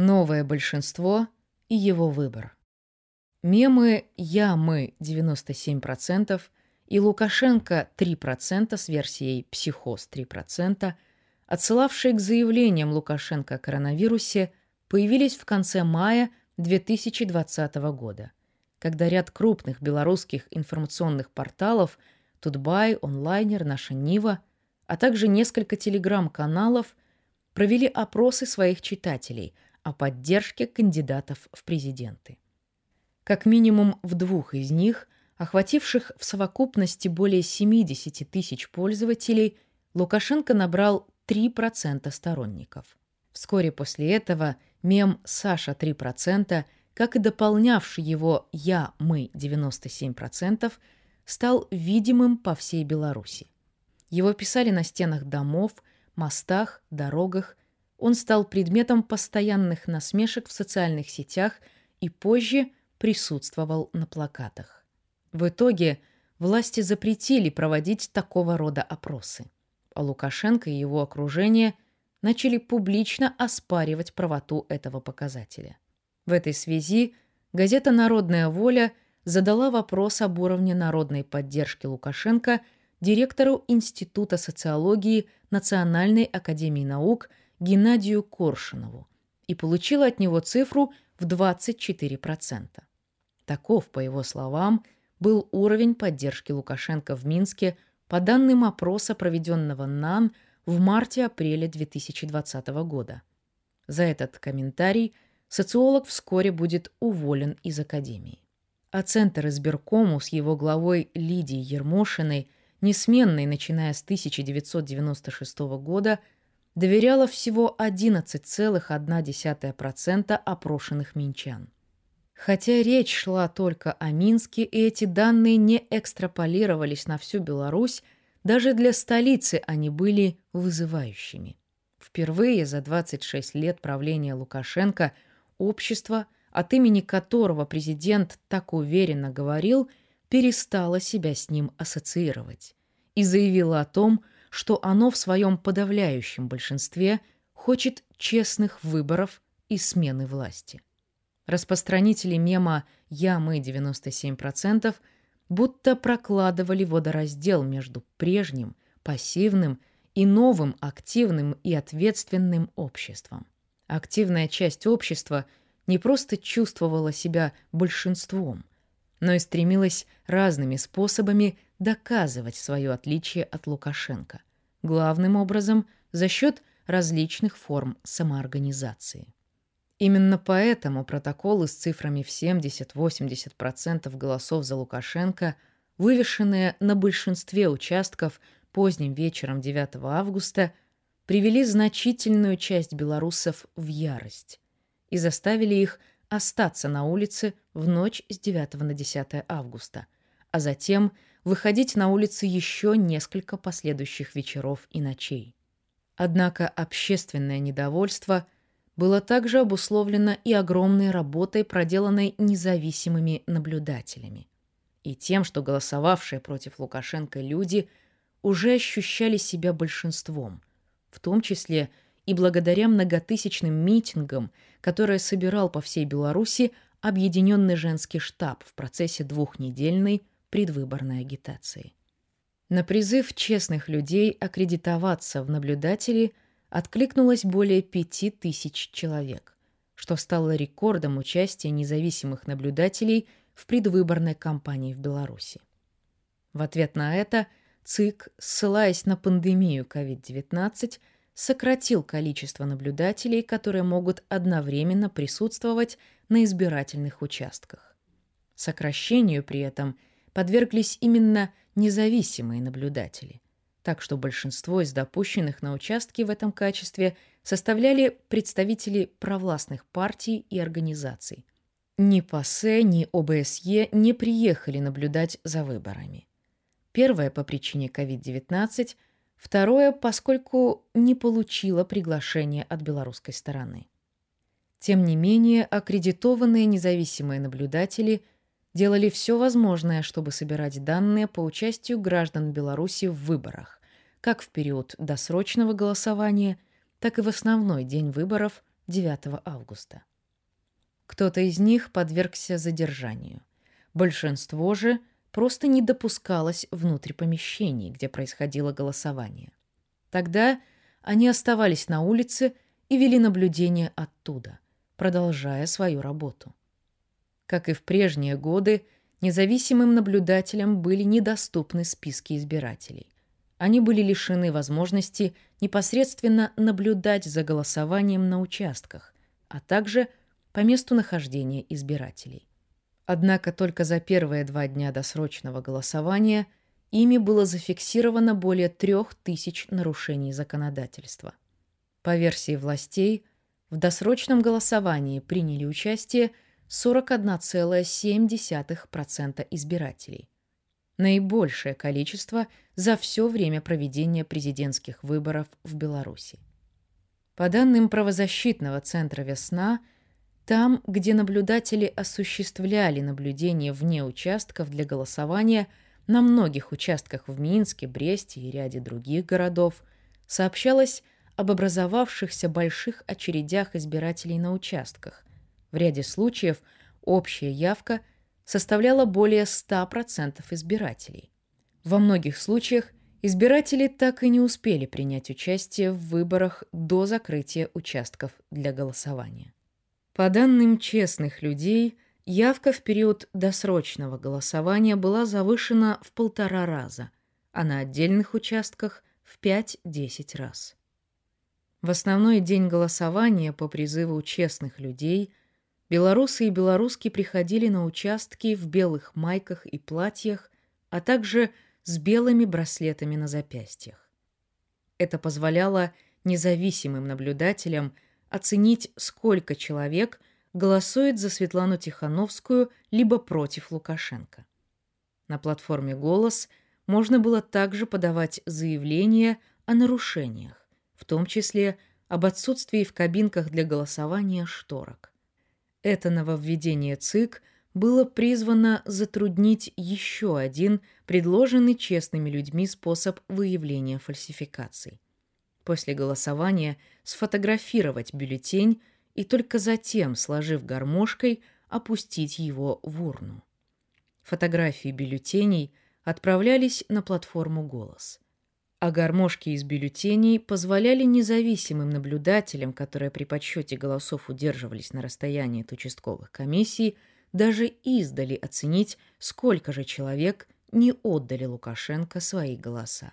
Новое большинство и его выбор. Мемы «Я, мы» 97% и Лукашенко 3% с версией «Психоз» 3%, отсылавшие к заявлениям Лукашенко о коронавирусе, появились в конце мая 2020 года, когда ряд крупных белорусских информационных порталов Тутбай, Онлайнер, Наша Нива, а также несколько телеграм-каналов провели опросы своих читателей – о поддержке кандидатов в президенты. Как минимум в двух из них, охвативших в совокупности более 70 тысяч пользователей, Лукашенко набрал 3% сторонников. Вскоре после этого мем «Саша 3%», как и дополнявший его «Я, мы 97%», стал видимым по всей Беларуси. Его писали на стенах домов, мостах, дорогах он стал предметом постоянных насмешек в социальных сетях и позже присутствовал на плакатах. В итоге власти запретили проводить такого рода опросы, а Лукашенко и его окружение начали публично оспаривать правоту этого показателя. В этой связи газета «Народная воля» задала вопрос об уровне народной поддержки Лукашенко директору Института социологии Национальной академии наук – Геннадию Коршунову и получила от него цифру в 24%. Таков, по его словам, был уровень поддержки Лукашенко в Минске по данным опроса, проведенного НАН в марте-апреле 2020 года. За этот комментарий социолог вскоре будет уволен из Академии. А Центр избиркому с его главой Лидией Ермошиной, несменной начиная с 1996 года, доверяла всего 11,1% опрошенных минчан. Хотя речь шла только о Минске, и эти данные не экстраполировались на всю Беларусь, даже для столицы они были вызывающими. Впервые за 26 лет правления Лукашенко общество, от имени которого президент так уверенно говорил, перестало себя с ним ассоциировать и заявило о том, что оно в своем подавляющем большинстве хочет честных выборов и смены власти. Распространители мема «Я, мы 97%» будто прокладывали водораздел между прежним, пассивным и новым активным и ответственным обществом. Активная часть общества не просто чувствовала себя большинством, но и стремилась разными способами доказывать свое отличие от Лукашенко, главным образом за счет различных форм самоорганизации. Именно поэтому протоколы с цифрами в 70-80% голосов за Лукашенко, вывешенные на большинстве участков поздним вечером 9 августа, привели значительную часть белорусов в ярость и заставили их остаться на улице в ночь с 9 на 10 августа, а затем выходить на улицы еще несколько последующих вечеров и ночей. Однако общественное недовольство было также обусловлено и огромной работой, проделанной независимыми наблюдателями, и тем, что голосовавшие против Лукашенко люди уже ощущали себя большинством, в том числе и благодаря многотысячным митингам, которые собирал по всей Беларуси Объединенный женский штаб в процессе двухнедельной предвыборной агитации. На призыв честных людей аккредитоваться в наблюдатели откликнулось более пяти тысяч человек, что стало рекордом участия независимых наблюдателей в предвыборной кампании в Беларуси. В ответ на это ЦИК, ссылаясь на пандемию COVID-19, сократил количество наблюдателей, которые могут одновременно присутствовать на избирательных участках. Сокращению при этом подверглись именно независимые наблюдатели, так что большинство из допущенных на участке в этом качестве составляли представители провластных партий и организаций. Ни ПАСЕ, ни ОБСЕ не приехали наблюдать за выборами. Первое по причине COVID-19, второе, поскольку не получило приглашение от белорусской стороны. Тем не менее, аккредитованные независимые наблюдатели – делали все возможное, чтобы собирать данные по участию граждан Беларуси в выборах, как в период досрочного голосования, так и в основной день выборов 9 августа. Кто-то из них подвергся задержанию. Большинство же просто не допускалось внутрь помещений, где происходило голосование. Тогда они оставались на улице и вели наблюдение оттуда, продолжая свою работу. Как и в прежние годы, независимым наблюдателям были недоступны списки избирателей. Они были лишены возможности непосредственно наблюдать за голосованием на участках, а также по месту нахождения избирателей. Однако только за первые два дня досрочного голосования ими было зафиксировано более трех тысяч нарушений законодательства. По версии властей, в досрочном голосовании приняли участие 41,7% избирателей. Наибольшее количество за все время проведения президентских выборов в Беларуси. По данным правозащитного центра «Весна», там, где наблюдатели осуществляли наблюдение вне участков для голосования на многих участках в Минске, Бресте и ряде других городов, сообщалось об образовавшихся больших очередях избирателей на участках. В ряде случаев общая явка составляла более 100% избирателей. Во многих случаях избиратели так и не успели принять участие в выборах до закрытия участков для голосования. По данным честных людей, явка в период досрочного голосования была завышена в полтора раза, а на отдельных участках в 5-10 раз. В основной день голосования по призыву честных людей белорусы и белоруски приходили на участки в белых майках и платьях, а также с белыми браслетами на запястьях. Это позволяло независимым наблюдателям – оценить, сколько человек голосует за Светлану Тихановскую либо против Лукашенко. На платформе «Голос» можно было также подавать заявления о нарушениях, в том числе об отсутствии в кабинках для голосования шторок. Это нововведение ЦИК было призвано затруднить еще один предложенный честными людьми способ выявления фальсификаций после голосования сфотографировать бюллетень и только затем, сложив гармошкой, опустить его в урну. Фотографии бюллетеней отправлялись на платформу «Голос». А гармошки из бюллетеней позволяли независимым наблюдателям, которые при подсчете голосов удерживались на расстоянии от участковых комиссий, даже издали оценить, сколько же человек не отдали Лукашенко свои голоса.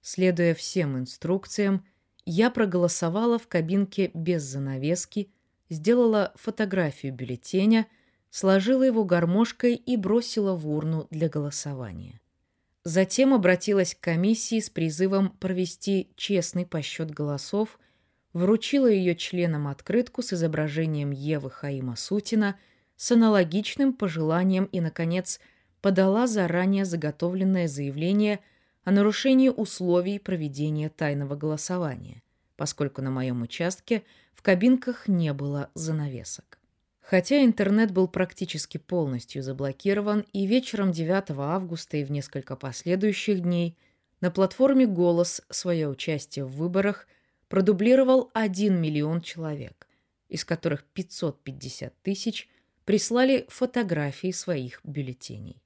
Следуя всем инструкциям, я проголосовала в кабинке без занавески, сделала фотографию бюллетеня, сложила его гармошкой и бросила в урну для голосования. Затем обратилась к комиссии с призывом провести честный посчет голосов, вручила ее членам открытку с изображением Евы Хаима Сутина с аналогичным пожеланием и, наконец, подала заранее заготовленное заявление – о нарушении условий проведения тайного голосования, поскольку на моем участке в кабинках не было занавесок. Хотя интернет был практически полностью заблокирован, и вечером 9 августа и в несколько последующих дней на платформе «Голос» свое участие в выборах продублировал 1 миллион человек, из которых 550 тысяч прислали фотографии своих бюллетеней.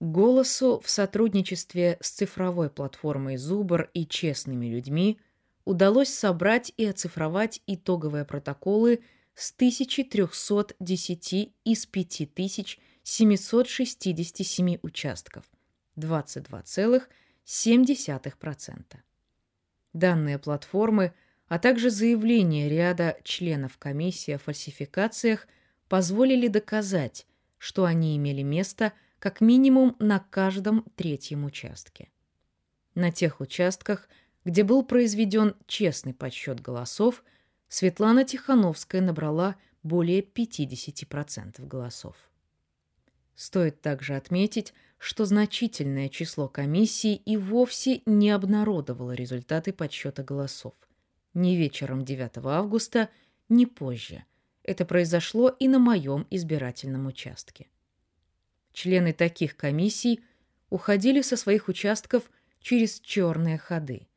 Голосу в сотрудничестве с цифровой платформой Зубр и честными людьми удалось собрать и оцифровать итоговые протоколы с 1310 из 5767 участков, 22,7%. Данные платформы, а также заявления ряда членов комиссии о фальсификациях позволили доказать, что они имели место – как минимум на каждом третьем участке. На тех участках, где был произведен честный подсчет голосов, Светлана Тихановская набрала более 50% голосов. Стоит также отметить, что значительное число комиссий и вовсе не обнародовало результаты подсчета голосов. Ни вечером 9 августа, ни позже. Это произошло и на моем избирательном участке. Члены таких комиссий уходили со своих участков через черные ходы.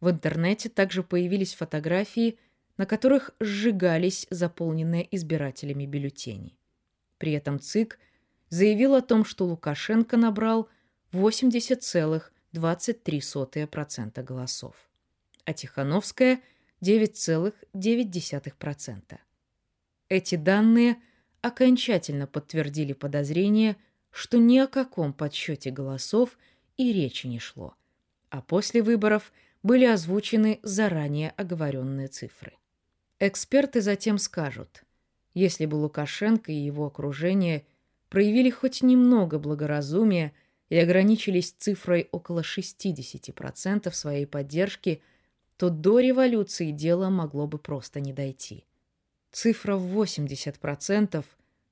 В интернете также появились фотографии на которых сжигались заполненные избирателями бюллетени. При этом ЦИК заявил о том, что Лукашенко набрал 80,23% голосов, а Тихановская – 9,9%. Эти данные окончательно подтвердили подозрение, что ни о каком подсчете голосов и речи не шло, а после выборов были озвучены заранее оговоренные цифры. Эксперты затем скажут, если бы Лукашенко и его окружение проявили хоть немного благоразумия и ограничились цифрой около 60% своей поддержки, то до революции дело могло бы просто не дойти. Цифра в 80%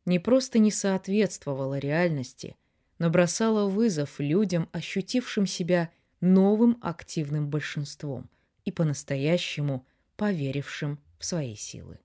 не просто не соответствовала реальности, но бросала вызов людям, ощутившим себя новым активным большинством и по-настоящему поверившим свои силы.